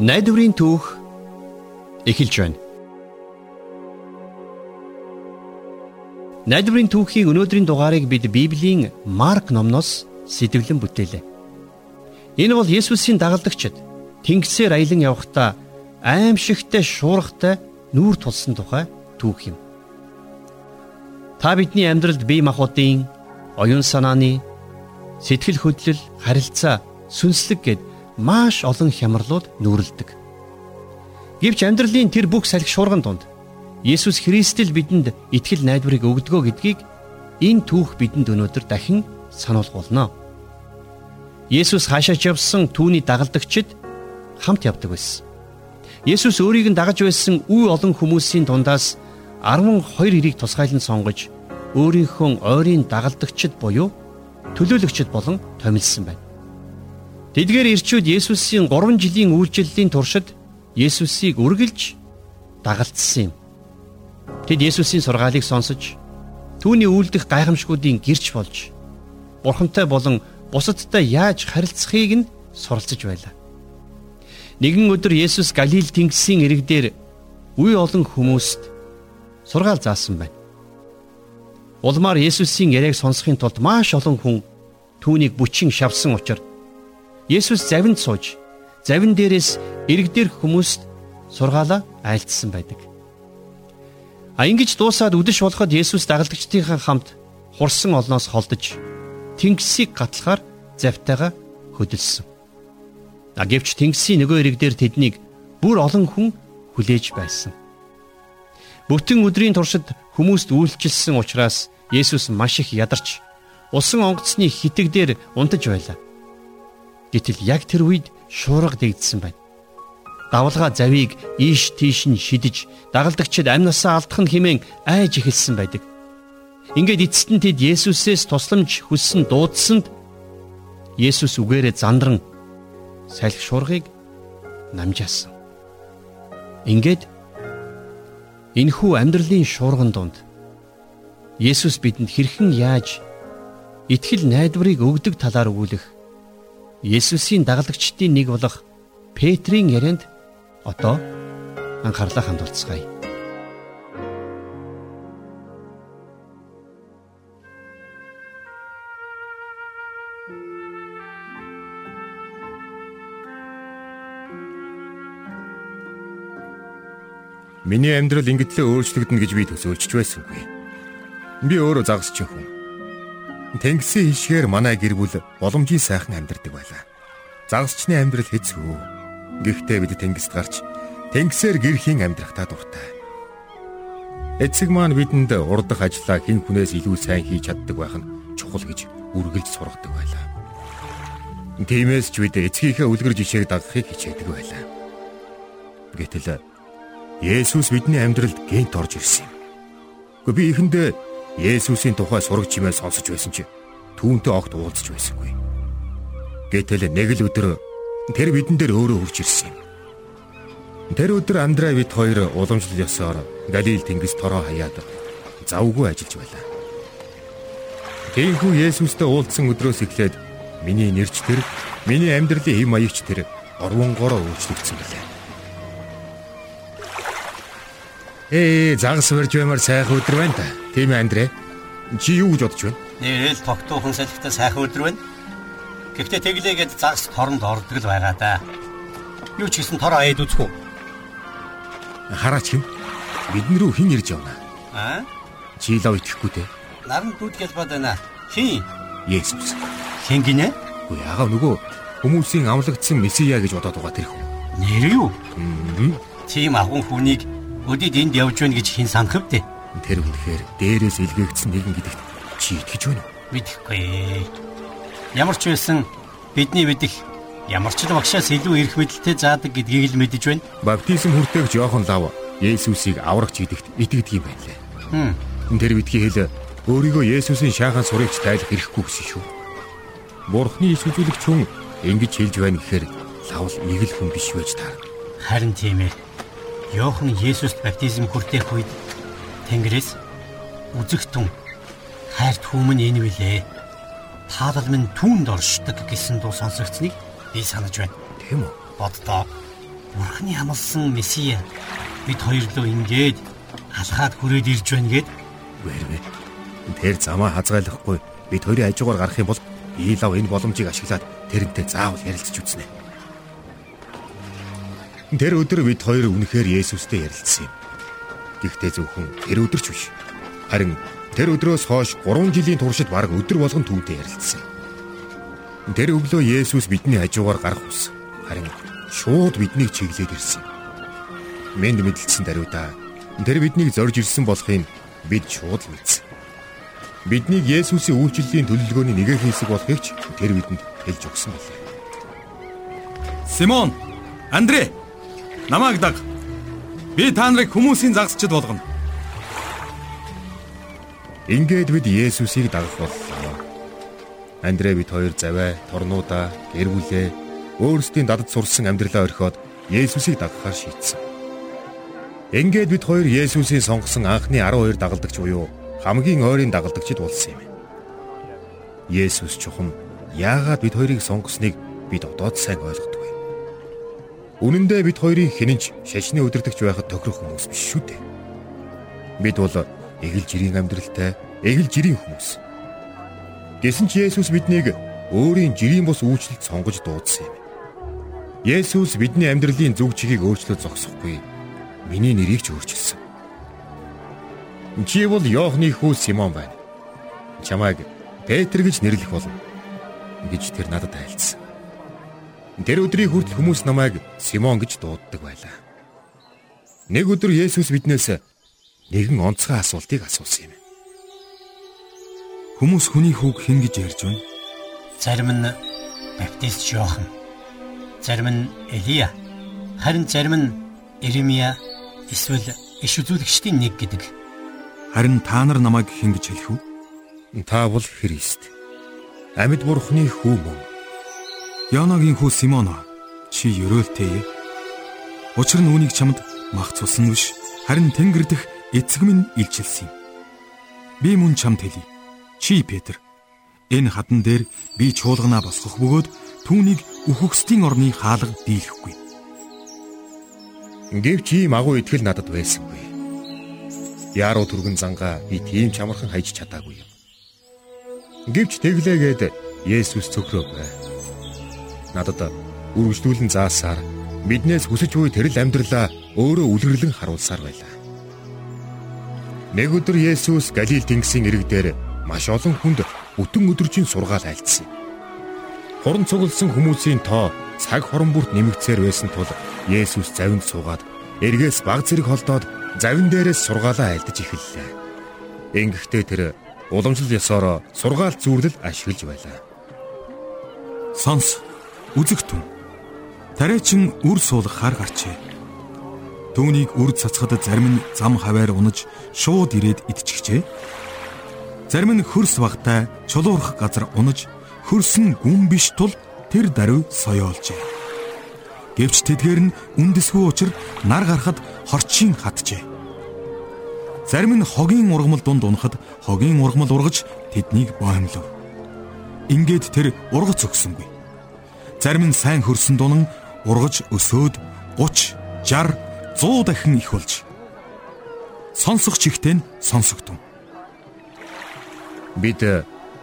Найдварын түүх эхэлж байна. Найдварын түүхийн өнөөдрийн дугаарыг бид Библийн Марк номноос сэтгэлэн бүтээлээ. Энэ бол Есүсийн дагалдагчид тэнгисээр аялан явхдаа аимшигтай шуургатай нүүр тулсан тухай түүх юм. Та бидний амьдралд бие махбодын, оюун санааны, сэтгэл хөдлөл, харилцаа, сүнслэг гэд маш олон хямралууд нүүрэлдэг. Гэвч амьдралын тэр бүх салхи шуурган донд Есүс Христэл бидэнд итгэл найдварыг өгдөгөө гэдгийг энэ түүх бидэнд өнөөдөр дахин сануулгуулно. Есүс хаашаач явсан түүний дагалдагчид хамт явдаг байсан. Есүс өөрийг нь дагаж байсан үе олон хүмүүсийн дундаас 12 хэрийг тусгайлан сонгож өөрийнхөө ойрын дагалдагчид буюу төлөөлөгчд болон томилсон байна. Тэдгээр ирчүүд Есүсийн 3 жилийн үйлчлэлийн туршид Есүсийг үргэлж дагалдсан юм. Тэд Есүсийн сургаалыг сонсож түүний үйлдэх гайхамшгуудын гэрч болж Бурхантай болон бусадтай яаж харилцахыг нь суралцж байлаа. Нэгэн өдөр Есүс Галил тэнгисийн иргдээр үе олон хүмүүст сургаал заасан байна. Улмаар Есүсийн яриаг сонсохын тулд маш олон хүн түүнийг бүчин шавсан учраас Есүс завинд сууж завин дээрээс иргэдэр хүмүүст сургаалаа айлтсан байдаг. А ингэж дуусаад үдэш болоход Есүс дагалдагчдийнхаа хамт хурсан олноос холдож тэнгисийг гатлахаар завтайгаа хөдөлсөн. А гэвч тэнгисийн нөгөө иргэдэр тэднийг бүр олон хүн хүлээж байсан. Бүтэн өдрийн туршид хүмүүст үйлчилсэн учраас Есүс маш их ядарч усан онгоцны хитэг дээр унтаж байлаа. Гэтэл яг тэр үед шуурга дэгдсэн байна. Давлгаа завийг ийш тийш нь шидэж дагалдагчид амнасаа алдах нь хэмээн айж эхэлсэн байдаг. Ингээд эцэст нь тэд Есүсээс тусламж хүссэн дуудсанд Есүс үгээрээ зандран салхи шуургыг намжаасан. Ингээд энхүү амьдралын шуурган донд Есүс бидэнд хэрхэн яаж итгэл найдварыг өгдөг талаар өгүүлэх Есүсийн дагалдагчдын нэг болох Петрийн ярианд одоо анхаарлаа хандуулцгаая. Миний амьдрал ингэтлээ өөрчлөгдөн гэж би төсөөлж байсангүй. Би өөрөө загасч хүн. Тэнгисийн ишгээр манай гэр бүл боломжийн сайхан амьдардаг байлаа. Загасчны амьдрал хэцүү. Гэхдээ бид тэнгист гарч тэнгисээр гэрхийн амьдрахтаа дуртай. Эцэг маань бидэнд урдах ажлаа хэн хүнээс илүү сайн хийж чаддаг байх нь чухал гэж үргэлж сургадаг байлаа. Тиймээс ч бид эцгийнхээ үлгэр жишээг дагахыг хичээдэг байлаа. Гэтэл Есүс бидний амьдралд гэнт орж ирсэн юм. Гэхдээ би ихэндээ Есүсийн тухай сураг чимээ сонсож байсан чи түүнтэй огт уулзч байсангүй. Гэтэл нэг л өдөр тэр бидэн дээр өөрөө хурж ирсэн юм. Тэр өдөр Андрей бид хоёр уламжлал ёсоор Галил тэнгис тороо хаяад завгүй ажиллаж байлаа. Тийхүү Есүстэй уулзсан өдрөөс эхлээд миний нэрч тэр, миний амьдралын хэм маягч тэр орвонгороо өөрчлөгдсөн билээ. Ээ, загас барьж баймаар сайхан өдөр байна та. Тийм ээ, Андрэ. Чи юу гэж бодож байна? Нэрэл тогтуухан салхитай сайхан өдөр байна. Гэхдээ тэглээгээд загас торонд ордог л байгаа да. Юу ч гэсэн тор аяд үзэх үү? Хараач хэм. Бидэн рүү хэн ирж явна? Аа? Чи лав итгэхгүй те. Наран дүүдгэл бод байна. Хин? Есүс. Хэн гинэ? Үгүй яага нөгөө хүмүүсийн амлагдсан месиа гэж бодоод байгаа тэр хүн. Нэр юу? Тийм агун хүнийг өдөд энд явж байна гэж хэн санах вэ? Тэр үнэхээр дээрээс илгээгдсэн нэгэн гэдэгт чи итгэж байна уу? Мэдхгүй. Ямар ч байсан бидний мэдих ямар ч багшаас илүү эрх мэдэлтэй заадаг гэдгийг л мэдэж байна. Баптизм хүртээх Жохон лав Есүсийг аврагч гэдэгт итгэдэг юм байна лээ. Тэр бидгийн хэл өөрийгөө Есүсийн шаахан сурагч тайлах хэрэггүй гэсэн шүү. Бурхны иш үзүүлэгч хүн ингэж хэлж байна гэхээр лавл нэг л хүн биш байж таа. Харин тийм ээ. Йохан Есүст баптизм хүртэх үед Тэнгэрээс үзэгтэн хайрт хүмүн энэ билээ. таалал минь түүнд оршдог гэсэн дуу сонсогдсныг би санаж байна. Тийм үү? Боддоо. Бурхны хамлсан Месиа бид хоёр лөө ингээд алхаад хүрээд ирж байна гэд Вэрвэ. Тэр замаа хазгайлахгүй бид хоёрын хажуугаар гарах юм бол би лав энэ боломжийг ашиглаад тэрнтэй заавал ярилцж үзнэ. Тэр өдөр бид хоёр үнэхээр Есүстэй ярилцсан юм. Гэхдээ зөвхөн тэр өдөр ч биш. Харин тэр өдрөөс хойш 3 жилийн туршид баг өдөр болгон түүнтэй ярилцсан. Тэр өглөө Есүс бидний хажуугаар гарах ус. Харин шууд биднийг чиглээд ирсэн. Мэнд мэдлсэн даруйда тэр биднийг зорж ирсэн болохыг бид шууд мэдсэн. Бидний Есүсийн үйлчлэлийн төлөвлөгөөний нэгэн хэсэг болохыг ч тэр бидэнд хэлж өгсөн байлаа. Симон, Андрей Намааг даг. Би та нарыг хүмүүсийн загсчд болгоно. Ингээд бид Есүсийг дагах боллоо. Андрей бид хоёр завай, торнуудаа, гэр бүлээ өөрсдийн дадад сурсан амьдралаа орхиод Есүсийг дагахаар шийдсэн. Ингээд бид хоёр Есүсийн сонгосон анхны 12 дагалдагч буюу хамгийн ойрын дагалдагчид болсон юм. Есүс чухам яагаад бид хоёрыг сонгосныг бид одоод сайн ойлгодог. Үнэн дээр бид хоёрын хинэнч шашны өдөртөгч байхад тохирох хүмүүс биш шүү дээ. Бид бол эгэл жирийн амьдралтай, эгэл жирийн хүмүүс. Гэсэн ч Есүс биднийг өөрийн жирийн бус үйлчлэлд сонгож дуудсан юм. Есүс бидний амьдралын зүг чигийг өөрчлөж зогсохгүй. Миний нэрийг ч өөрчилсөн. Чи бол Йоохны хүү Симон байна. Чамайг Петр гэж нэрлэх болно гэж тэр надад айлцсан. Тэр өдрийн хүртэл хүмүүс намайг Симон гэж дууддаг байлаа. Нэг өдөр Есүс биднээс нэгэн онцгой асуултыг асуусан юм. Хүмүүс хүний хүүг хэн гэж ярьж байна? Зарим нь баптист Иохан, зарим нь Элия, харин зарим нь Иремья эсвэл иш үзүүлэгчдийн нэг гэдэг. Харин та нар намайг хэн гэж хэлэх вэ? Та бол Христ. Амьд бурхны хүү мөн. Янагийн хүү Симон чи ерөөлтэй. Учир нь үүнийг чамд мах цусан биш харин Тэнгэр дэх эцэг минь илчилсэн юм. Би мөн чамд хэлье. Чи Петр. Энэ хадан дээр би чуулганаа босгох бөгөөд түүнийг үхэгсдийн орны хаалга дийлэхгүй. Гэвч ийм агуу итгэл надад байсангүй. Яруу түргэн зангаа би тийм чамархан хайж чадаагүй юм. Гэвч тэглээгээд Есүс цөхрөө надад үргэлжлүүлэн заасаар биднээс хүсэж буй тэрл амьдралаа өөрөө үлгэрлэн харуулсаар байлаа. Нэг өдөр Есүс Галил тэнгисийн ирэг дээр маш олон хүнд бүтэн өдржин сургаал айлцсан. Хорон цугласан хүмүүсийн тоо цаг хорон бүрт нэмэгцээр байсан тул Есүс завинд суугаад эргээс баг зэрэг холдоод завин дээрээс сургаалаа айлдаж эхэллээ. Ингэхдээ тэр уламжлал ёсоор сургаал зүүрлэл ашиглаж байлаа. Сонс Үзэгтэн. Тариачин үр суулгахаар гарчээ. Түүнийг үр цацхад зарим нь зам хаваар унаж шууд ирээд идчихжээ. Зарим нь хөрс багтай чулуурх газар унаж хөрс нь гүн биш тул тэр даруй соёолжээ. Гэвч тэдгээр нь үндэсгүй учир нар гарахад хорчин хатжээ. Зарим нь хогийн ургамал дунд унахад хогийн ургамал ургаж тэднийг боомлов. Ингээд тэр ургац өгсөнгүй. Зарим нь сайн хөрсөн дунан ургаж өсөөд 30, 60, 100 дахин их болж сонсох чихтэй нь сонсогдсон. Бид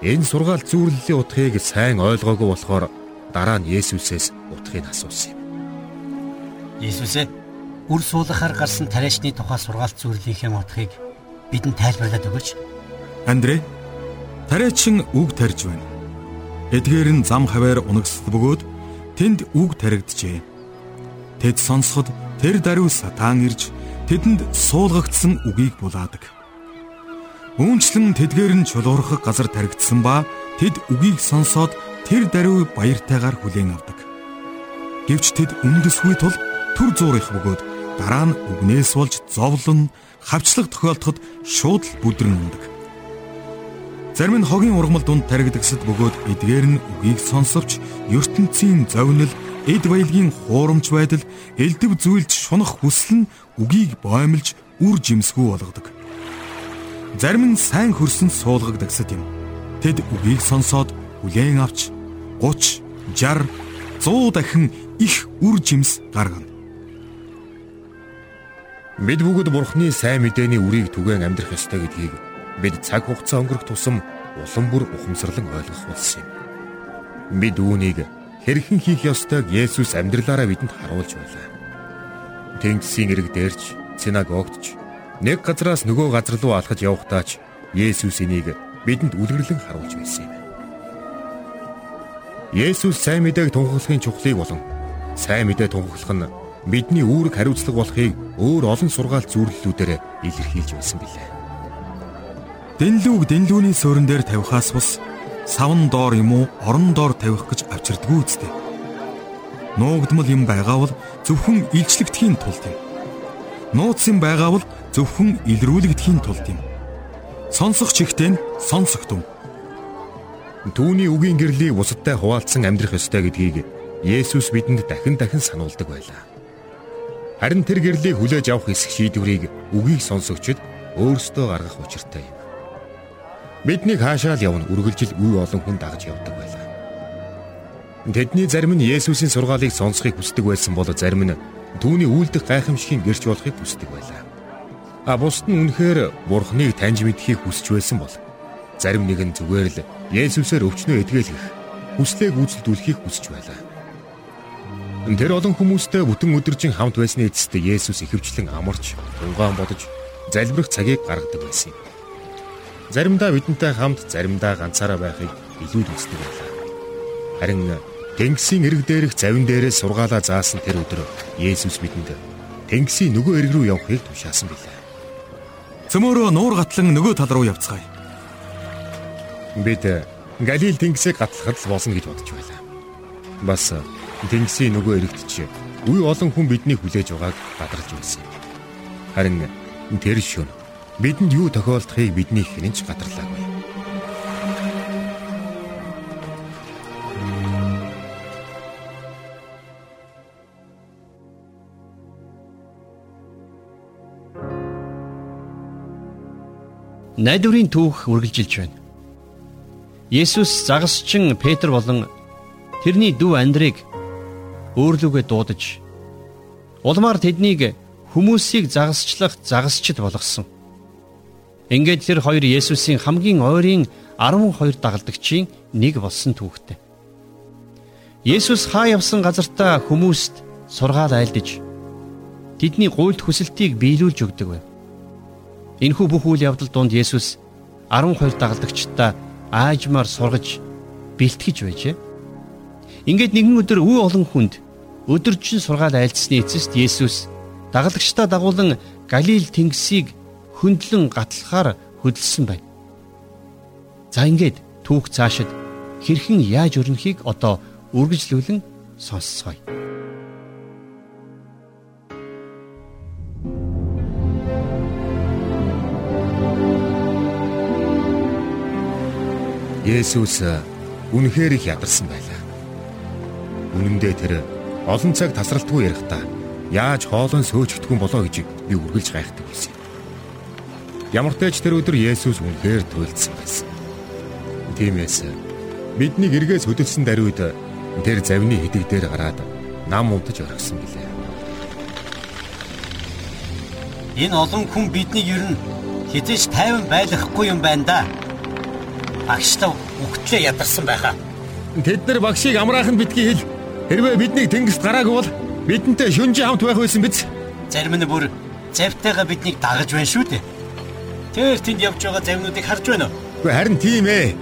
энэ сургаал зүүрлэлийн утгыг сайн ойлгоогүй болохоор дараа нь Есүсээс утгыг асуусан юм. Есүсээ үр суулгахаар гарсан тариачны тухай сургаал зүүрлэлийн утгыг бидэнд тайлбарлаад өгөөч. Андрей, тариачин үг тарьж байна. Эдгээр нь зам хаваар унагсд бөгөөд тэнд үг таригджээ. Тэд сонсоход тэр даруй сатан ирж тэдэнд суулгагдсан үгийг булаадаг. Үүнчлэн тэдгээр нь чулуурхах газар таригдсан ба тэд үгийг сонсоод тэр даруй баяртайгаар хүлээн авдаг. Гэвч тэд үндэсгүй тул төр зуурих бөгөөд дараа нь үгнээс болж зовлон хавчлаг тохиолдоход шууд л бүдрэн ундаг. Зарим нь хогийн ургамал дунд таригдагсад бөгөөд эдгээр нь үгийг сонсовч ертөнцийн зовнил, эд баялагын хуурамч байдал, элдв зүйлд шунах хүсэл нь үгийг боомлж үр жимсгүй болгодог. Зарим нь сайн хөрсөн суулгагдагсад юм. Тэд үгийг сонсоод хүлээн авч 30, 60, 100 дахин их үр жимс гаргана. Бид бүгд Бурхны сайн мэдээний үрийг түгэн амьдрах ёстой гэдгийг бид цаг хугацаа өнгөрөх тусам улам бүр ухамсарлан ойлгох болсон юм. Бид үүнийг хэрхэн хийх ёстойг Есүс амьдралаараа бидэнд харуулж байлаа. Тэнгисийн ирэг дээрч, синагогтч, нэг газраас нөгөө газар руу алхаж явахдаач Есүс энийг бидэнд үлгэрлэн харуулж байсан юм. Есүс сайн мэдээг тунхаглахын чухлыг болон сайн мэдээ тунхаглах нь бидний үүрэг хариуцлага болохыг өөр олон сургаалт зүйрлэлүүдээр илэрхийлж байсан билээ. Дэнлүүг дэнлүүний суурин дээр тавихаас бус савн доор юм уу орон доор тавих гэж авчирдгүй үстэй. Нуугдмал юм байгаа бол зөвхөн илчлэгдэхийн тулд юм. Нууц юм байгаа бол зөвхөн илрүүлэгдэхийн тулд юм. Сонсох чихтэй нь сонсогдов. Түүний үгийн гэрлийг бусадтай хуваалцсан амьдрах ёстой гэдгийг Есүс бидэнд дахин дахин сануулдаг байлаа. Харин тэр гэрлийг хүлээж авах эсэх шийдвэрийг үгийг сонсогчд өөрсдөө гаргах учиртай юм. Биднийг хаашаа л явна үргэлжил үе олон хүн дагаж явдаг байлаа. Тэдний зарим нь Есүсийн сургаалыг сонсохыг хүсдэг байсан бол зарим нь түүний үйлдэх гайхамшигын гэрч болохыг хүсдэг байлаа. А бусд нь үнэхээр Бурхныг таньж мэдхийг хүсч байсан бол зарим нэг нь зүгээр л Есүсээр өвчнөө этгэлэх, хүслээ гүйцэлдүүлэхийг хүсч байлаа. Тэр олон хүмүүстэй бүтэн өдөржин хамт байсны эцэст Есүс ихэвчлэн амарч, тунгаан бодож, залбирах цагийг гаргадаг байсан юм. Заримдаа бидэнтэй хамт, заримдаа ганцаараа байхыг илүүд үздэг байлаа. Харин Тэнгисийн эрэг дээрх завин дээрээс сургаалаа заасан тэр өдөр Есүс бидэнд Тэнгисийн нөгөө эрэг рүү явахыг тушаасан билээ. Цөмөөрөө нуур гатлан нөгөө тал руу явцгаая. Бид Галил тэнгисийг гатлахад л болно гэж бодож байлаа. Бас Тэнгисийн нөгөө эрэгтч үе олон хүн биднийг хүлээж байгааг бадарч байсан. Харин тэр шөнө бидэнд юу тохиолдохыг бидний хинч гадарлаагүй. Найдварын түүх үргэлжилж байна. Есүс загасчин Петр болон тэрний дүү Андрийг өөрлөгөө дуудаж улмаар тэднийг хүмүүсийг загасчлах загасчд болгосон. Ингээд тэр хоёр Есүсийн хамгийн ойрын 12 дагалдагчийн нэг болсон түүхтэй. Есүс хаа явсан газартаа хүмүүст сургаал айлдаж тэдний гуйлд хүсэлтийг биелүүлж өгдөг байв. Энэхүү бүх үйл явдал донд Есүс 12 дагалдагчдаа аажмаар сургаж бэлтгэж байжээ. Ингээд нэгэн өдөр үе олон хүнд өдөржин сургаал айлцсны эцэст Есүс дагалагчдаа дагуулan Галил тэнгисийг хөндлөн гатлахаар хөдөлсөн байна. За ингээд түүх цаашид хэрхэн яаж өрнөхийг одоо үргэлжлүүлэн сонсцгоё. Есүс үнэхээр их ядарсан байлаа. Үнэн дээр тэр олон цаг тасралтгүй ярихдаа яаж хоолон сөөгчдгүн болоо гэж би үргэлж гайхдаг байсан. Ямар ч тач тэр өдөр Есүс үнэхээр туйлдсан байсан. Тиймээс бидний эргээс хөдөлсөн даруйд тэр завны хэдэг дээр гараад нам унтаж орхисон билээ. Энэ олон хүн биднийг ер нь хизээж тайван байлгахгүй юм байна да. Багшлав өгтлээ ядарсан байхаа. Тэд нар багшийг амраахан битгий хэл Хэрвээ биднийг тэнгист гараагүй бол бидэнтэй шүнжи хамт байх байсан биз? Зарим нь бүр завтайгаа биднийг дагаж байна шүү дээ. Тэр тэнд явж байгаа завнуудыг харж байна уу? Үгүй харин тийм ээ.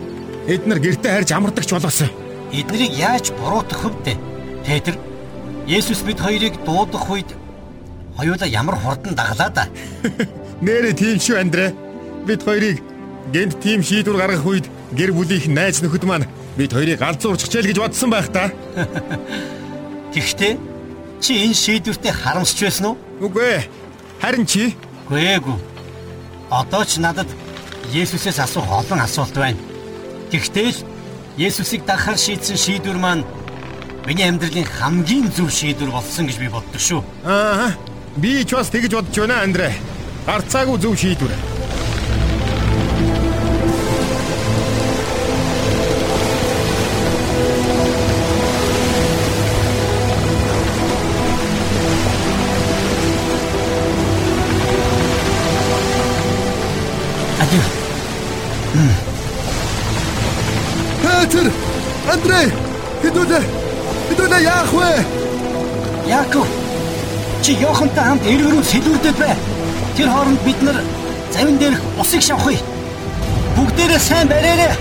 Эднэр гэртээ харж амардагч болоосоо. Эднийг яаж буруутгах вэ? Петр Есүс бид хоёрыг дуудах үед хоёулаа ямар хурдан даглаа да. Нэрэ тийм шүү Андре. Бид хоёрыг гэнт тийм шийдвэр гаргах үед гэр бүлийнх найз нөхөд маань бид хоёрыг галзуурчихжээ л гэж бодсон байх та. Гэхдээ чи энэ шийдвэртээ харамсч байсан уу? Үгүй ээ. Харин чи? Үгүй ээгүй. Одоо ч надад Есүсээс асуух олон асуулт байна. Тэгвэл Есүсийг дагахаар шийдсэн шийдвэр маань миний амьдралын хамгийн зөв шийдвэр болсон гэж би боддог шүү. Аа. Би ч бас тэгж бодож байна, Андре. Гарцаагүй зөв шийдвэр. Хэдүүлээ. Хэдүүлээ яах вэ? Яаков чи Йохантай хамт эрг рүү сэлүүрдэд бай. Тэр хооронд бид нар завин дээрх усыг шавхъя. Бүгдээрээ сайн бариараа.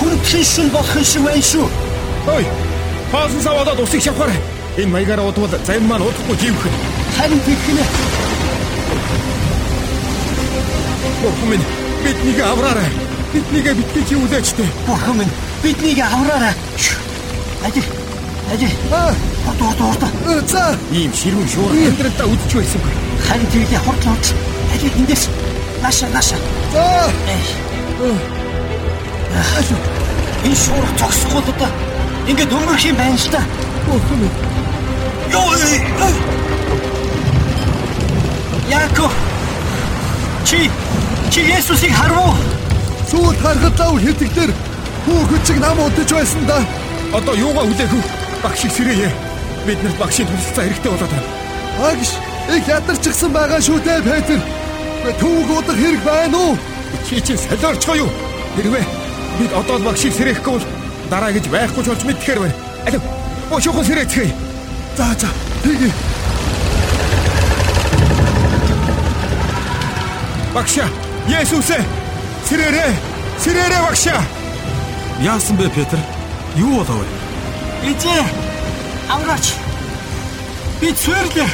Хүндлэн шин болох шиг байна шүү. Ой. Хаасан саваад усыг шавхаарай. Энэ маягаараа удвал завин маань удахгүй живэх. Харин тэгхнэ. Бурхан минь биднийг авраарай. Биднийг битгий чи үлээч тээ. Бурхан минь биднийг авраарай. Ажи. Ажи. Аа, Ордо ордо ордо. за. Ийм ширүүн шуур амьдралдаа үдчих байсангүй. Харин тэгдэ хорт хорт. Ажи эндээс. Наша наша. За. Энэ шуурх цогсохгүй одоо ингээд өнгөрөх юм байна л та. Йоо. Яаков. Чи чи Есүсийг харав уу? Сүүл харахад лав хэтгдэр хүүхэд чиг нам удаж байсан да. Одоо юугаа хүлээх вэ? Багш их сэрээе. Биднэрт багшийн туршилтаа хэрэгтэй болоод байна. Багш их ядарчихсан байгаа шүү дээ Петр. Түүг удах хэрэг байна уу? Чи чи солиорчгоо юу? Хэрвээ бид одоо л багшийг сэрэхгүй бол дараа гэж байхгүй ч болж мэдхээр байна. Алив. Бошохон сэрээцгээе. За за. Тэгье. Багшаа, Есүсээ сэрээрээ. Сэрээрээ багшаа. Яасан бэ Петр? Юу болов вэ? Эзээ. Авраач. Би цэвэрлээ.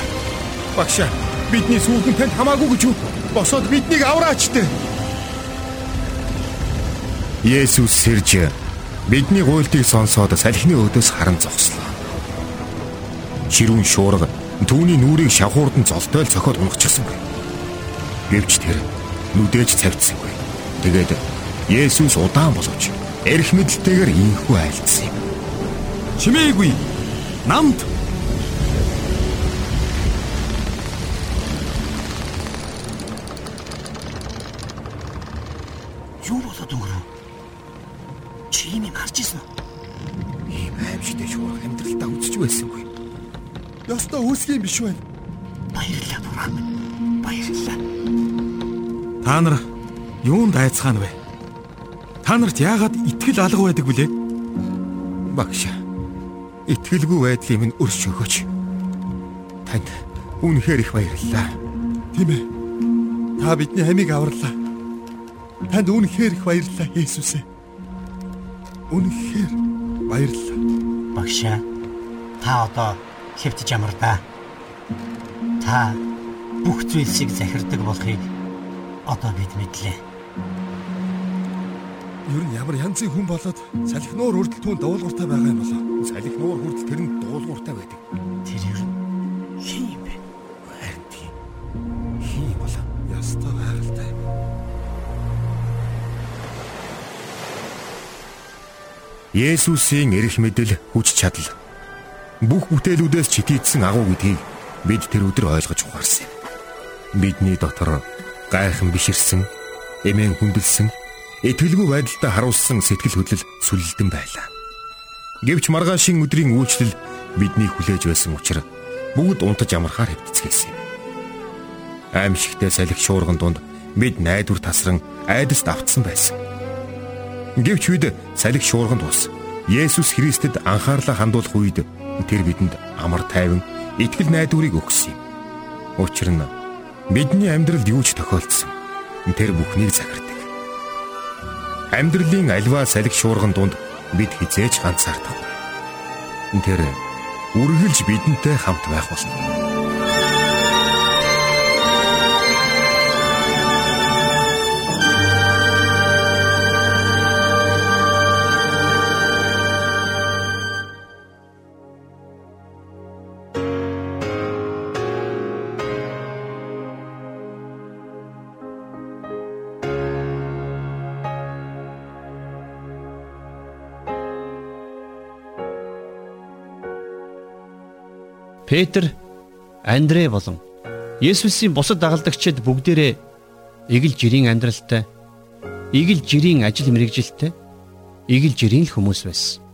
Багшаа, бидний сүүхэн танд хамаагүй гэж юу? Босоод биднийг авраач дээ. Есүс сэрж бидний гуйлтыг сонсоод салхины өдөөс харан зогслоо. Ширүүн шуурга түүний нүрийг шавхуурдан золтой л цохоод унахчихсангүй. Гэвч тэр нүдээж цавцсангүй. Тэгээд Есүс удаан боловч эрх мэдэлтэйгээр инхүү айлдсан юм. Чимээгүй. Намд Юу болоод өнгөрөв? Чи юм харж ирсэн үү? Ийм аимшигтэй шуурга амьдралдаа үзэж байсангүй. Ястаа үүсгэн биш байна. Баярлалаа бурхан минь. Баярлалаа. та нар юунд айцгаана вэ? Та нарт яагаад итгэл алга байдаг вүлээ? Багш. Итгэлгүй байдлын минь өрш өгөөч. Танд үнэхээр их баярлалаа. Тийм ээ. Та бидний хамиг аварлаа. Танд үнэхээр их баярлалаа, Есүс ээ. Үнэхээр баярлалаа. Багшаа. Та одоо хэвтэж ямар да. Та бүх зүйлсийг захирдаг болохыг одоо бид мэдлээ. Ер нь ямар янзын хүн болоод салхинуур хүртэл түүн дуулууртай байгаа юм болоо. Салхинуур хүртэл тэр нь дуулууртай байдаг. Тэр ер нь хин юм бэ? Харин тийм. Хий болоо. Ястаа байгальтай. Есүсийн эрх мэдэл хүч чадал бүх бүтээлүүдээс читийдсэн агуу гэдгийг бид тэр өдөр ойлгож ухаарсан юм. Бидний дотор гайхан биширсэн, эмээн хүндэлсэн, итгэлгүй байдалтай харуулсан сэтгэл хөдлөл сүлэлдэн байлаа. Гэвч маргаашийн өдрийн үйлчлэл бидний хүлээж байсан учраас бүгд унтаж амархаар хэвтцгээсэн юм. Аимшигтэй салхи шуурган дунд бид найдвар тасран айдаст автсан байсан. Гэвч бид салхи шуурганд ус Есүс Христэд анхаарлаа хандуулах үед тэр бидэнд амар тайван итгэл найдварыг өгсөн юм. Учир нь бидний амьдралд юу ч тохиолдсон. Тэр бүхнийг захирдаг. Амьдралын альва салхи шуурган дунд бид хизээж ганцаардах. Тэр үргэлж бидэнтэй хамт байх болно. Петр, Андрэ болон Есүсийн бусад дагалдагчид бүгдээрээ эгэл жирийн амьдралтай, эгэл жирийн ажил мэргэжилтэй, эгэл жирийн л хүмүүс байсан.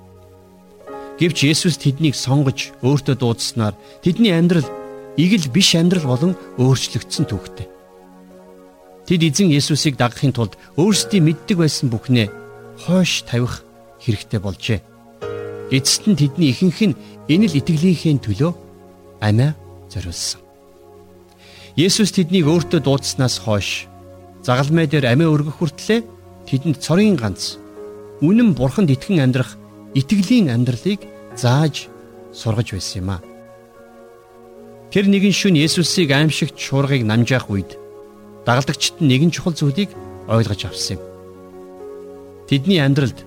Гэвч Есүс тэднийг сонгож өөртөө дуудснаар тэдний амьдрал эгэл биш амьдрал болон өөрчлөгдсөн түүхтэй. Тэд эзэн Есүсийг дагахын тулд өөрсдийн мэддэг байсан бүхнээ хойш тавих хэрэгтэй болжээ. Эцэст нь тэдний ихэнх нь энэ л итгэлийнхээ төлөө амиа зориулсан. Есүс тэднийг өөртөө дуудснаас хойш загалмай дээр амиа өргөх хүртлээр тэдэнд цорын ганц үнэн бурханд итгэн амьдрах итгэлийн амьдралыг зааж сургаж байсан юм а. Тэр нэгэн шүн Есүсийг аимшигт шуургыг намжаах үед дагалдагчид нь нэгэн чухал зүйлийг ойлгож авсан юм. Тэдний амьдралд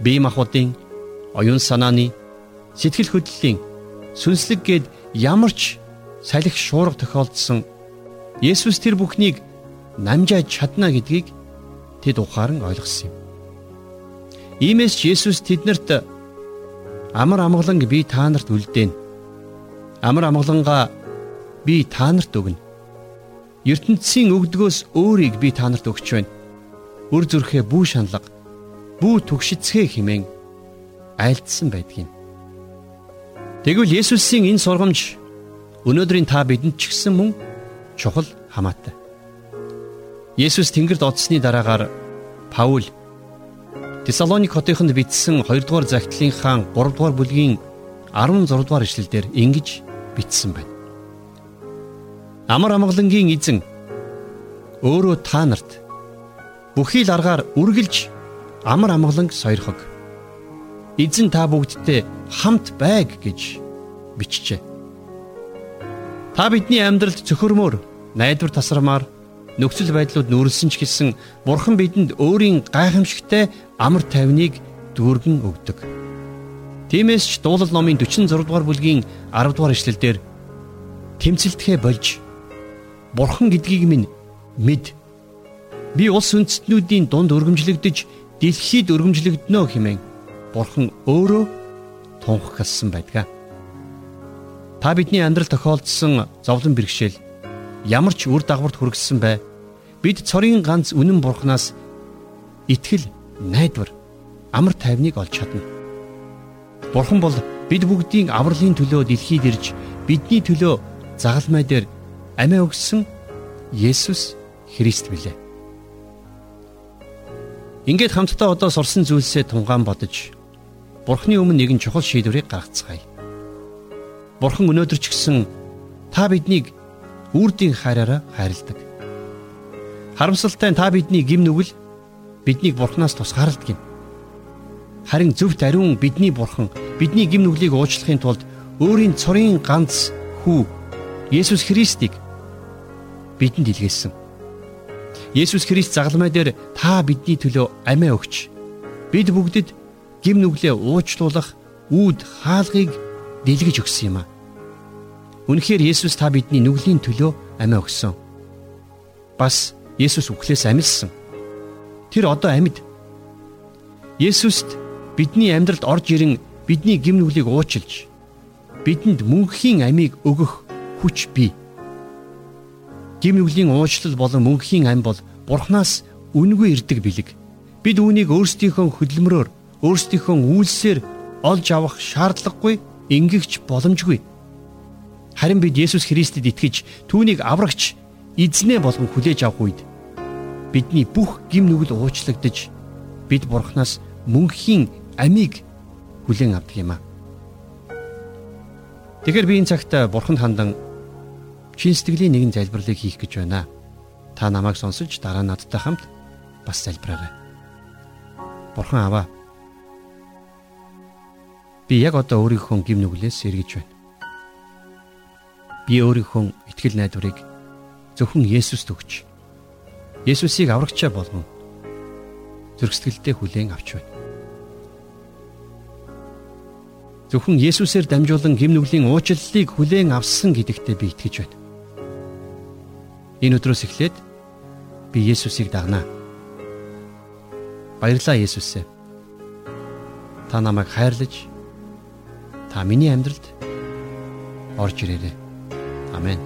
бие махбодын, оюун санааны, сэтгэл хөдлөлийн сүнслэг гээд ямар ч салхи шуурга тохиолдсон Есүс тэр бүхнийг намжааж чадна гэдгийг тэд ухаан ойлгосон юм. Иймээс ч Есүс тэднэрт амар амгаланг би та нарт үлдээн. Амар амгалангаа би та нарт өгнө. ертөнцийн өгдгөөс өөрийг би та нарт өгч байна. Үр зүрхээ бүү шаналга, бүү түгшицгээ химэн айлдсан байдгийн. Тэгвэл Есүсийн энэ сургамж өнөөдрийн та бидэнд ч гэсэн мөн чухал хамаатай. Есүс Тэнгэрд одсны дараагаар Паул Тесалоник хотынд бичсэн 2 дугаар захидлынхаа 3 дугаар бүлгийн 16 дугаар ишлэлдэр ингэж бичсэн байна. Амар амгалангийн эзэн өөрөө та нарт бүхий л аргаар үргэлж амар амгаланг сойрхог. Эзэн та бүгдтэй хамт байг гэж бичжээ. Та бидний амьдралд цөхөрмөр, найдвар тасрамаар нөхцөл байдлууд нүүрэлсэн ч гэсэн Бурхан бидэнд өөрийн гайхамшигтай амар тайвныг дүүргэн өгдөг. Тиймээс ч дуулал номын 46 дугаар бүлгийн 10 дугаар ишлэлдэр тэмцэлтгэ болж Бурхан гэдгийг минь мэд. Би улс үндэстнүүдийн дунд өргөмжлөгдөж дэлхийд өргөмжлөгдөнө хэмээн Бурхан өөрөө тунхагласан байдаг. Та бидний амьдрал тохиолдсон зовлон бэрхшээл ямар ч үр дагаварт хүргэсэн бай. Бид цорын ганц үнэн бурхнаас итгэл, найдвар, амар тайвныг олж чадна. Бурхан бол бид бүгдийн авралын төлөө дэлхийд ирж бидний төлөө загалмай дээр амиа өгсөн Есүс Христ билээ. Ингээд хамтдаа одоо сурсан зүйлсээ тунгаан бодож Бурхны өмнө нэгэн чухал шийдвэрийг гаргацгаая. Бурхан өнөөдөр ч гэсэн та биднийг үрдийн хайраараа хайрладаг. Харамсалтай та бидний гим нүгэл биднийг бурхнаас тусгаарладаг юм. Харин зөвхт ариун бидний бурхан бидний гим нүглийг уучлахын тулд өөрийн цорын ганц хүү Есүс Христийг бидэнд илгээсэн. Есүс Христ загалмай дээр та бидний төлөө амиа өгч бид бүгдэд гим нүглээ уучлуулах үүд хаалгыг дэлгэж өгсөн юм а. Үнэхээр Есүс та бидний нүглийн төлөө амиа өгсөн. Бас Есүс үхлээс амилсан. Тэр одоо амьд. Есүст бидний амьдралд орж ирэн бидний гим нүглийг уучилж бидэнд мөнхийн амийг өгөх хүч бий. Гим нүглийн уучлал болон мөнхийн ам бол Бурханаас үнгүй ирдэг бэлэг. Бид үүнийг өөрсдийнхөө хөдөлмөрөөр, өөрсдийнхөө үйлсээр олж авах шаардлагагүй, ингэгч боломжгүй. Харин бид Есүс Христэд итгэж түүнийг аврагч эзнээ болгон хүлээж авах үед бидний бүх гим нүгэл уучлагдж бид Бурханаас мөнхийн амийг хүлээн авдаг юм аа. Тэгэхээр би энэ цагт Бурханд хандан чин сэтгэлийн нэгэн залбирлыг хийх гэж байна. Та намайг сонсож дараа надтай хамт бас залбираарай. Бурхан аваа. Би яг одоо өөрийнхөө гим нүглээс сэргэж байна. Би өөрийнхөө итгэл найдварыг зөвхөн Есүст өгч Есүсийг аврагчаа болгон зөргсдгэлтэй хүлээн авч байна. Зөвхөн Есүсээр дамжуулан гим нүглийн уучлалыг хүлээн авсан гэдэгтээ би итгэж байна. Энэ өдрөөс эхлээд би Есүсийг дагнаа. Баярлалаа Есүсээ. Та намайг хайрлаж та миний амьдралд орж ирээрэй. Амен.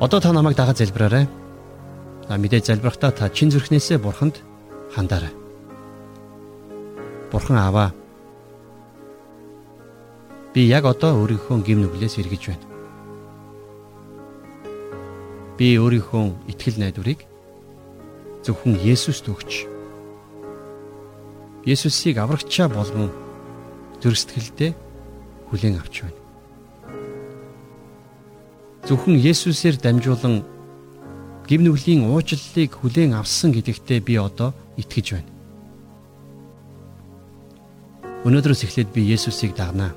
Одоо та намайг дагаад залбираарай. А мэдээ залбирахдаа та чин зүрхнээсээ бурханд хандаарай. Бурхан аваа. Би яг одоо өөрийнхөө гим нүглээс эргэж байна. Би өөрийнхөө итгэл найдварыг зөвхөн Есүст өгч Есүсийг аврагчаа болгон зөрсдгэлдээ хүлээн авч байна. Зөвхөн Есүсээр дамжуулан гим нүглийн уучлалыг хүлээн авсан гэдэгтээ би одоо итгэж байна. Өнөөдрөөс эхлээд би Есүсийг дагнаа.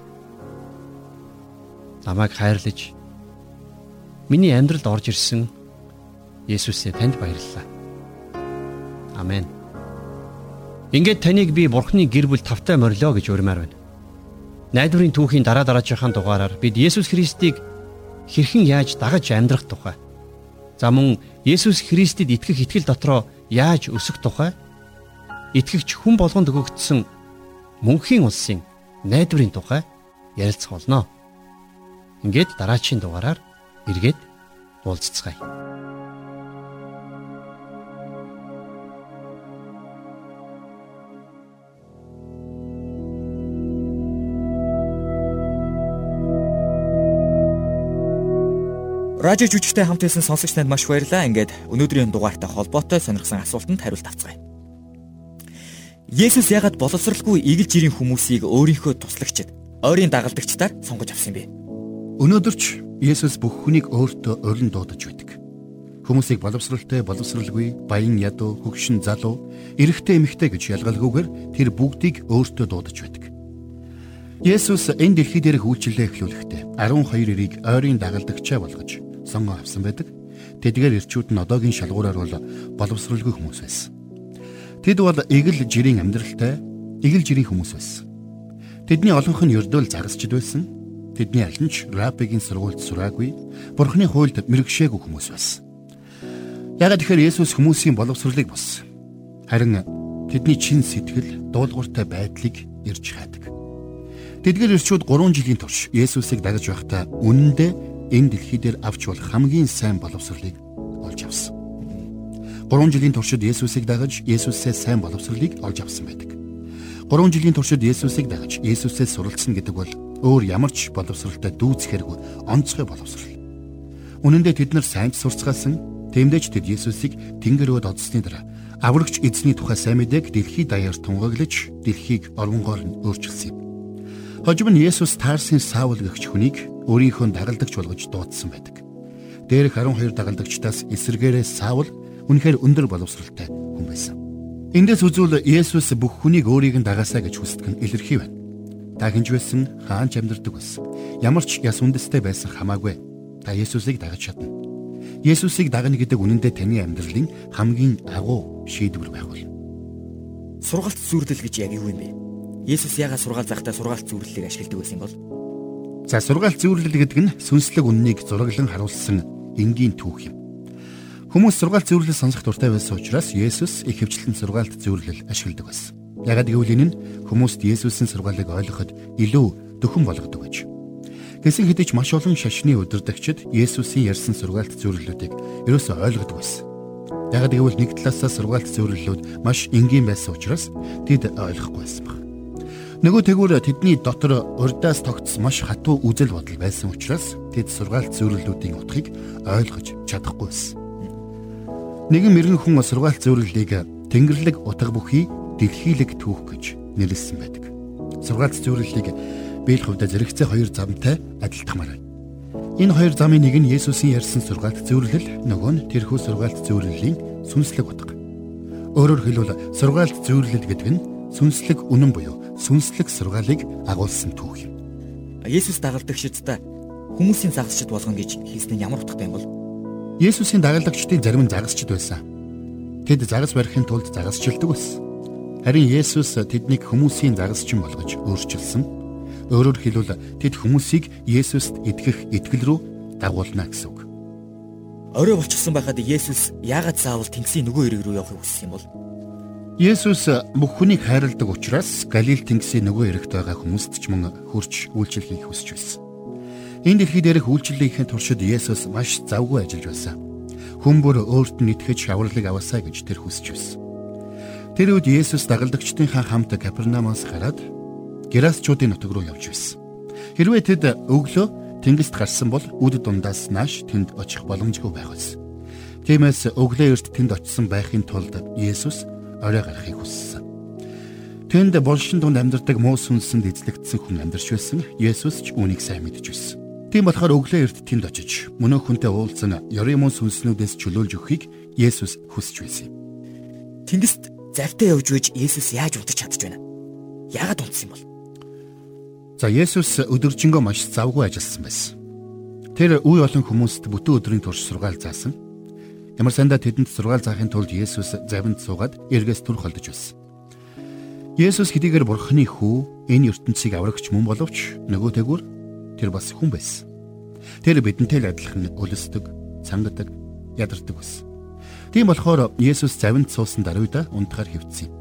Намайг хайрлаж миний амьдралд орж ирсэн Есүсээ танд баярлалаа. Амен. Ингээд таныг би Бурхны гэр бүл тавтай морилоо гэж урмаар байна. Найдварын түүхийн дараа дараачихын дугаараар бид Есүс Христийг хэрхэн яаж дагаж амьдрах тухай За мөн Есүс Христэд итгэх итгэл дотроо яаж өсөх тухай итгэгч хүн болгонд өгөгдсөн мөнхийн улсын найдварын тухай ярилцах болно. Ингээд дараачийн дугаараар эргээд уулзцгаая. Радио жүжигтэй хамт исэн сонсогч танд маш баярлалаа. Ингээд өнөөдрийн дугаартай холбоотой сонирхсан асуултанд хариулт авцгаая. Есүс ягаад боловсралгүй игэл жирийн хүмүүсийг өөрийнхөө туслагчид, ойрын дагалдагчдаар сонгож авсан бэ? Өнөөдөр ч Есүс бүх хүнийг өөртөө урин дуудаж байдаг. Хүмүүсийг боловсралтай, боловсралгүй, баян ядуу, хөгшин залуу, эрэгтэй эмэгтэй гэж ялгалгүйгээр тэр бүгдийг өөртөө дуудаж байдаг. Есүс энэ дэлхий дээрх үйлчлэлээ эхлүүлэхдээ 12 эрийг ойрын дагалдагчаа болгож сонгоо авсан байдаг. Тэдгээр ирчүүд нь одоогийн шалгуураар бол боловсралгүй хүмүүс байсан. Тэд бол эгэл жирийн амьдралтай эгэл жирийн хүмүүс байсан. Тэдний олонх нь ердөөл загасчд байсан. Тэдний аль нь ч рабигийн сургуульд сураагүй, бурхны хуульд мэрэгшээгүй хүмүүс байсан. Ягаад тэгэхээр Есүс хүмүүсийн боловсролыг боссон. Харин тэдний чин сэтгэл, дуулууртай байдлыг ирж хаадаг. Тэдгээр ирчүүд 3 жилийн турш Есүсийг дагаж байхдаа үнэндээ энэ дэлхий дээр авч болох хамгийн сайн боловсролыг олж авсан. 3 жилийн туршид Есүсийг дагаж Есүсээ сайн боловсролыг олж авсан байдаг. 3 жилийн туршид Есүсийг дагаж Есүсээ суралцсан гэдэг бол өөр ямар ч боловсролтой дүүцхэргүй онцгой боловсрол. Үнэн дээр тэд нар сайн сурцгаалсан, тиймдээч тэд Есүсийг тэнгэр өөд одсны дараа аврагч эзний тухай сайн мэдээг дэлхий даяар тунгаглаж дэлхийг оронгоор нь өөрчилсөн юм. Хожим нь Есүс таарсан Саул гэгч хүнийг өөрийнхөө дагалдагч болгож дуудсан байдаг. Дээрх 12 дагалдагчдаас эсэргээрээ Саул үнэхээр өндөр боловсралтай хүн байсан. Эндээс үзвэл Есүс бүх хүнийг өөрийг нь дагаасаа гэж хүсдэг нь илэрхий байна. Та хинж байсан, хаанч амьдардаг байсан. Ямар ч яс үндэстэй байсан хамаагүй. Та Есүсийг дагаж чадна. Есүсийг дагна гэдэг үнэндээ таны амьдралын хамгийн агуу шийдвэр байх болно. Сургалт зүрлэл гэж яг юу юм бэ? Есүс яагаад сургаал захтаа сургаалт зүрлэлийг ашигладаг байсан бол? За сургаалт зөвлөл гэдэг нь сүнслэг үннийг зураглан харуулсан энгийн түүх юм. Хүмүүс сургаалт зөвлөл сонсох дуртай байсан учраас Есүс их хвчлэн сургаалт зөвлөл ашигладаг байсан. Ягаад гэвэл энэ нь хүмүүст Есүсийн сургаалыг ойлгоход илүү дөхөн болгодог гэж. Гэсэн хэдий ч маш олон шашны удирдагчид Есүсийн ярьсан сургаалт зөвлөлүүдийг ерөөсөө ойлгодог байсан. Ягаад гэвэл нэг талаасаа сургаалт зөвлөлүүд маш энгийн байсан учраас тэд ойлгохгүй байсан баг. Нөгөө тэгвэр тэдний дотор урдаас тогтсон маш хатуу үзэл бодол байсан учраас тэд сургаалт зөвлөлүүдийн утгыг ойлгож чадахгүй байсан. Нэгэн мэрэгэн хүн сургаалт зөвлөлийг Тэнгэрлэг утга бүхий дэлхийлэг түүх гэж нэрлэсэн байдаг. Сургаалт зөвлөлийг биелэх хувьд зэрэгцээ хоёр замтай адилтгмаар байна. Энэ хоёр замын нэг нь Есүсийн ярьсан сургаалт зөвлөл, нөгөө нь тэрхүү сургаалт зөвлөлийн сүнслэг утга. Өөрөөр хэлбэл сургаалт зөвлөл гэдэг нь сүнслэг үнэн буюу сүнслэг сургаалыг агуулсан түүх юм. Есүс дагалдагчдаа хүмүүсийн загасчд болгоно гэж хэлсэн нь ямар утгатай юм бол? Есүсийн дагалдагчдын зарим нь загасчд байсан. Тэд загас барихын тулд загасчилдаг байсан. Харин Есүс тэднийг хүмүүсийн загасчин болгож өөрчилсөн. Өөрөөр хэлбэл тэд хүмүүсийг Есүст итгэх итгэл рүү дагуулна гэсэн үг. Орой болчихсон байхад Есүс яагаад заавал Тэнгисийн нөгөө эрэг рүү явахыг хүссэн юм бол? Есүс бүх хүнийг хайрладаг учраас Галил тэнгисийн нөгөө эрэгт байгаа хүмүүст ч мөн хурж үйлчлэл хийх хүсэж байсан. Энэ дэлхий дээрх үйлчлэлийн туршид Есүс маш завгүй ажиллаж байсан. Хүн бүр өөрт нь итгэж авралыг аваасаа гэж тэр хүсэж байсан. Тэр үед Есүс дагалдагчдынхаа хамт Капернаумаас гараад Герасчуудын нутаг руу явж байсан. Хэрвээ тэд өглөө тэнгист гарсан бол үд дундаас нааш тэнд очих боломжгүй байх байсан. Тиймээс өглөө эрт тэнд очисон байхын тулд Есүс орой гарахыг хүссэн. Тэнд булшин дунд амьдардаг муу сүнсэнд эзлэгдсэн хүн амьдарч байсан. Есүс ч үүнийг сайн мэдж байсан. Тийм болохоор өглөө эрт тэнд очиж мөнөө хүнтэй уулзсан муу сүнснүүдээс чөлөөлж өгөхийг Есүс хүсэж байсан юм. Тэнгист завтай явж байж Есүс яаж унтаж чадж байна? Яагаад унтсан юм бол? За Есүс өдөржингөө маш завгүй ажилласан байсан. Тэр үе олон хүмүүст бүтэн өдрийн турш сургаал заасан. Ямар сандаа тэдэнд сургаал заахын тулд Есүс завинд суугаад эргээс түр холдож байсан. Есүс хэдийгээр бурхны хүү энэ ертөнцийг аврагч мөн боловч нөгөөтэйгүр тэр бас хүн байсан. Тэр бидэнтэй л адилхан өлсдөг, цангадаг, ядардаг байсан. Тийм болохоор Есүс завинд суусан даруйда унтахаар хөвцсөн.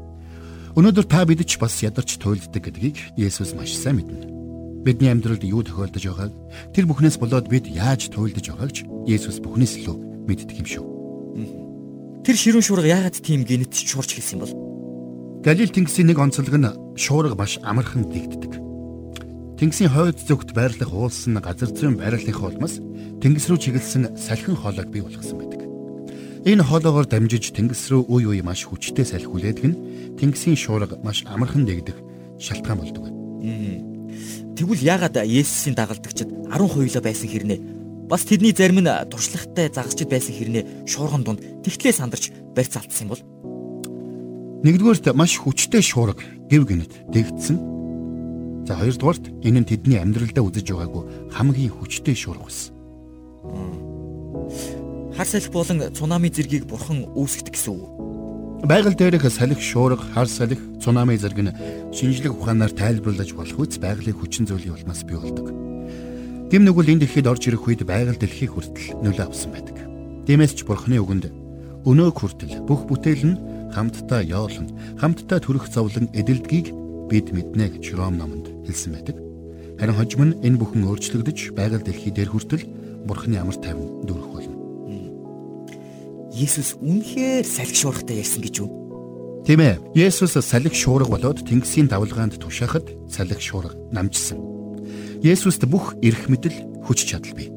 Өнөөдөр та бид ч бас ядарч туйлддаг гэдгийг Есүс маш сайн мэднэ. Бидний амьдралд юу тохиолдож байгааг тэр бүхнээс болоод бид яаж туйлдж байгааг ч Есүс бүхнээс илүү мэддэг юм шүү. Тэр ширүүн шуурга яагаад тийм гинэт шуурч хэлсэн бол? Галил тэнгисийн нэг онцлог нь шуурга маш амархан дэгддэг. Тэнгисийн хойд зүгт байрлах уулсан газар зүйн байрлалынхаа улмаас тэнгис рүү чиглэсэн салхин хоолойг бий болгосон байдаг. Энэ хоолоогоор дамжиж тэнгис рүү үе үе маш хүчтэй салхиулээд гэн тэнгисийн шуурга маш амархан дэгдэх шалтгаан болдог. Тэгвэл яагаад Есүсийн дагалдагчид 10 хуйлаа байсан хэрнээ бас тэдний зарим нь туршлагатай загасчд байсан хэрнээ шуурган дунд тэгтлээ сандарч барьц алдсан юм бол Нэгдүгээрт маш хүчтэй шуурга гів гинэт дэгдсэн. За хоёрдугаарт энэ нь тэдний амьдралдаа үзэж байгаагүй хамгийн хүчтэй шуурга байсан. Хар салхи болон цунами зэргийг бурхан үүсгдэг гэсэн үг. Байгаль дээрх салхи шуурга, хар салхи, цунами зэрэг нь шинжлэх ухаанаар тайлбарлаж болох үс байгалийн хүчин зүйлийн улмаас бий болдог. Гэм нүгэл энэ дэлхийд орж ирэх үед байгаль дэлхийг хүртэл нөлөө авсан байдаг. Тиймээс ч бурханы үгэнд өнөөг хүртэл бүх бүтээл нь хамтдаа яолон хамтдаа төрөх зовлон эдэлдгийг бид мэднэ гэж Ром номонд хэлсэн байдаг. Харин хожим нь энэ бүхэн өөрчлөгдөж байгаль дэлхий дээр хүртэл Бурхны амар тайван дүүрэх болно. Есүс үнэхээр салхи шуургатай ярьсан гэж үү? Тийм ээ. Есүс салхи шуурга болоод тэнгисийн давлгаанд тушаахад салхи шуурга намжсан. Есүст бүх эрх мэдэл хүч чадал бий.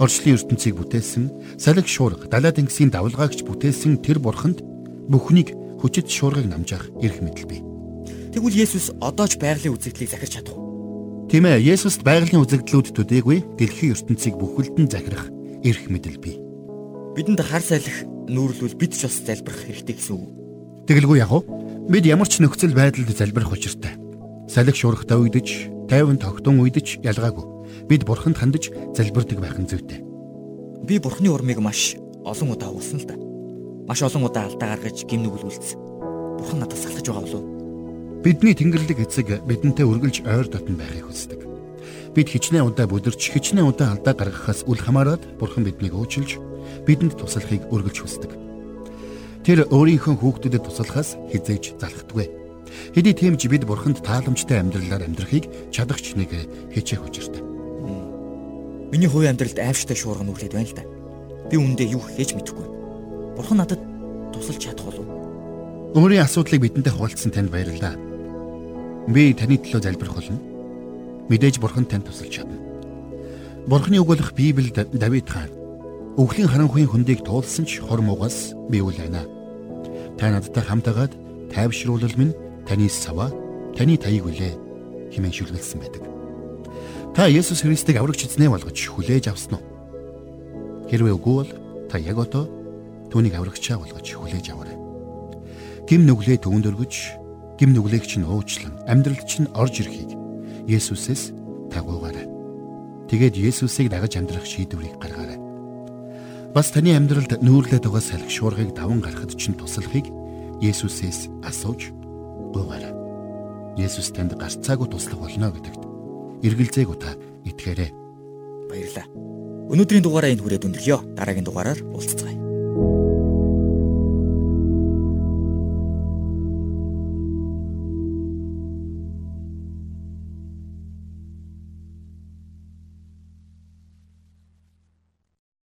Орчлын ертөнцийг бүтээсэн, салхи шуурга, далай тэнгисийн давлгаагч бүтээсэн тэр бурханд бүхнийг хүчит шуургыг намжаах эрх мэдэл бий. Тэгвэл Есүс одоо ч байгалийн үзэгдлийг захирч чадах уу? Тийм ээ, Есүст байгалийн үзэгдлүүд төдийгүй дэлхийн ертөнцийг бүхэлдэн захирах эрх мэдэл бий. Бидэнд хар салхи нүүрлвэл бид ч бас залбирах хэрэгтэй гэсэн үг. Тэгэлгүй яг уу? Бид ямар ч нөхцөл байдалд залбирах учиртай. Салхи шуургатай уйдаж, тайван тогтун уйдаж ялгаагүй. Бид бурханд хандаж залбирдаг байх нь зүйтэй. Би бурхны урмыг маш олон удаа уулсан л да маш олон удаа алдаа гаргаж гим нүгэл үлдсэн. Бурхан надад салгаж байгаа болов. Бидний тэнгэрлэг эцэг бидэнтэй үргэлж ойр дотн байхыг хүсдэг. Бид хичнээн удаа бүдэрч хичнээн удаа алдаа гаргахаас үл хамааран Бурхан биднийг уучилж бидэнд туслахыг үргэлж хүсдэг. Тэр өөрийнхөө хүүхдэдэд туслахаас хизээж залхдаггүй. Хэдий тийм ч бид Бурханд тааламжтай амьдралаар амьдрахыг чадахч нэг хичээх учиртай. Миний хувийн амьдралд аимшигтай шуурга нүглээд байна л да. Би үүндээ юу хийж мэдэхгүй. Бурхан надад тусалж чадах болов. Өөрийн асуудлыг бидэнтэй хуваалцсан танд баярлалаа. Би таны төлөө залбирх болно. Мэдээж Бурхан танд тусалж чадна. Бурханы үг болох Библиэд Давид хаан өвглийн харанхуйн хөндийг туулсан ч хор муугаас би үл байна. Та надтай хамтагаад тайвшруулал минь таны сава, таны таяг үлээ хэмээн шүлгэлсэн байдаг. Та Есүс Христийг аврагч эзнээ болгож хүлээж авсан уу? Хэрвээ үгүй бол та яг одоо түүнийг аврагчаа болгож хүлээж аваарай. Гим нүглээ төвөнд өргөж, гим нүглээг чинь уучлан, амьдралд чинь орж ирэхийг Есүсээс тагуугаарай. Тэгээд Есүсийг дагаж амьдрах шийдвэрийг гаргаарай. Бас таны амьдралд нүүрлээд байгаа салхи шуургыг даван гарахад чинь туслахыг Есүсээс асууж гуйгаарай. Есүс танд гарцаагүй туслах болно гэдэгт эргэлзээг ута итгээрэй. Баярлалаа. Өнөөдрийн дугаараа энэ хүрээд өндөрлөё. Дараагийн дугаараар уулзцгаая.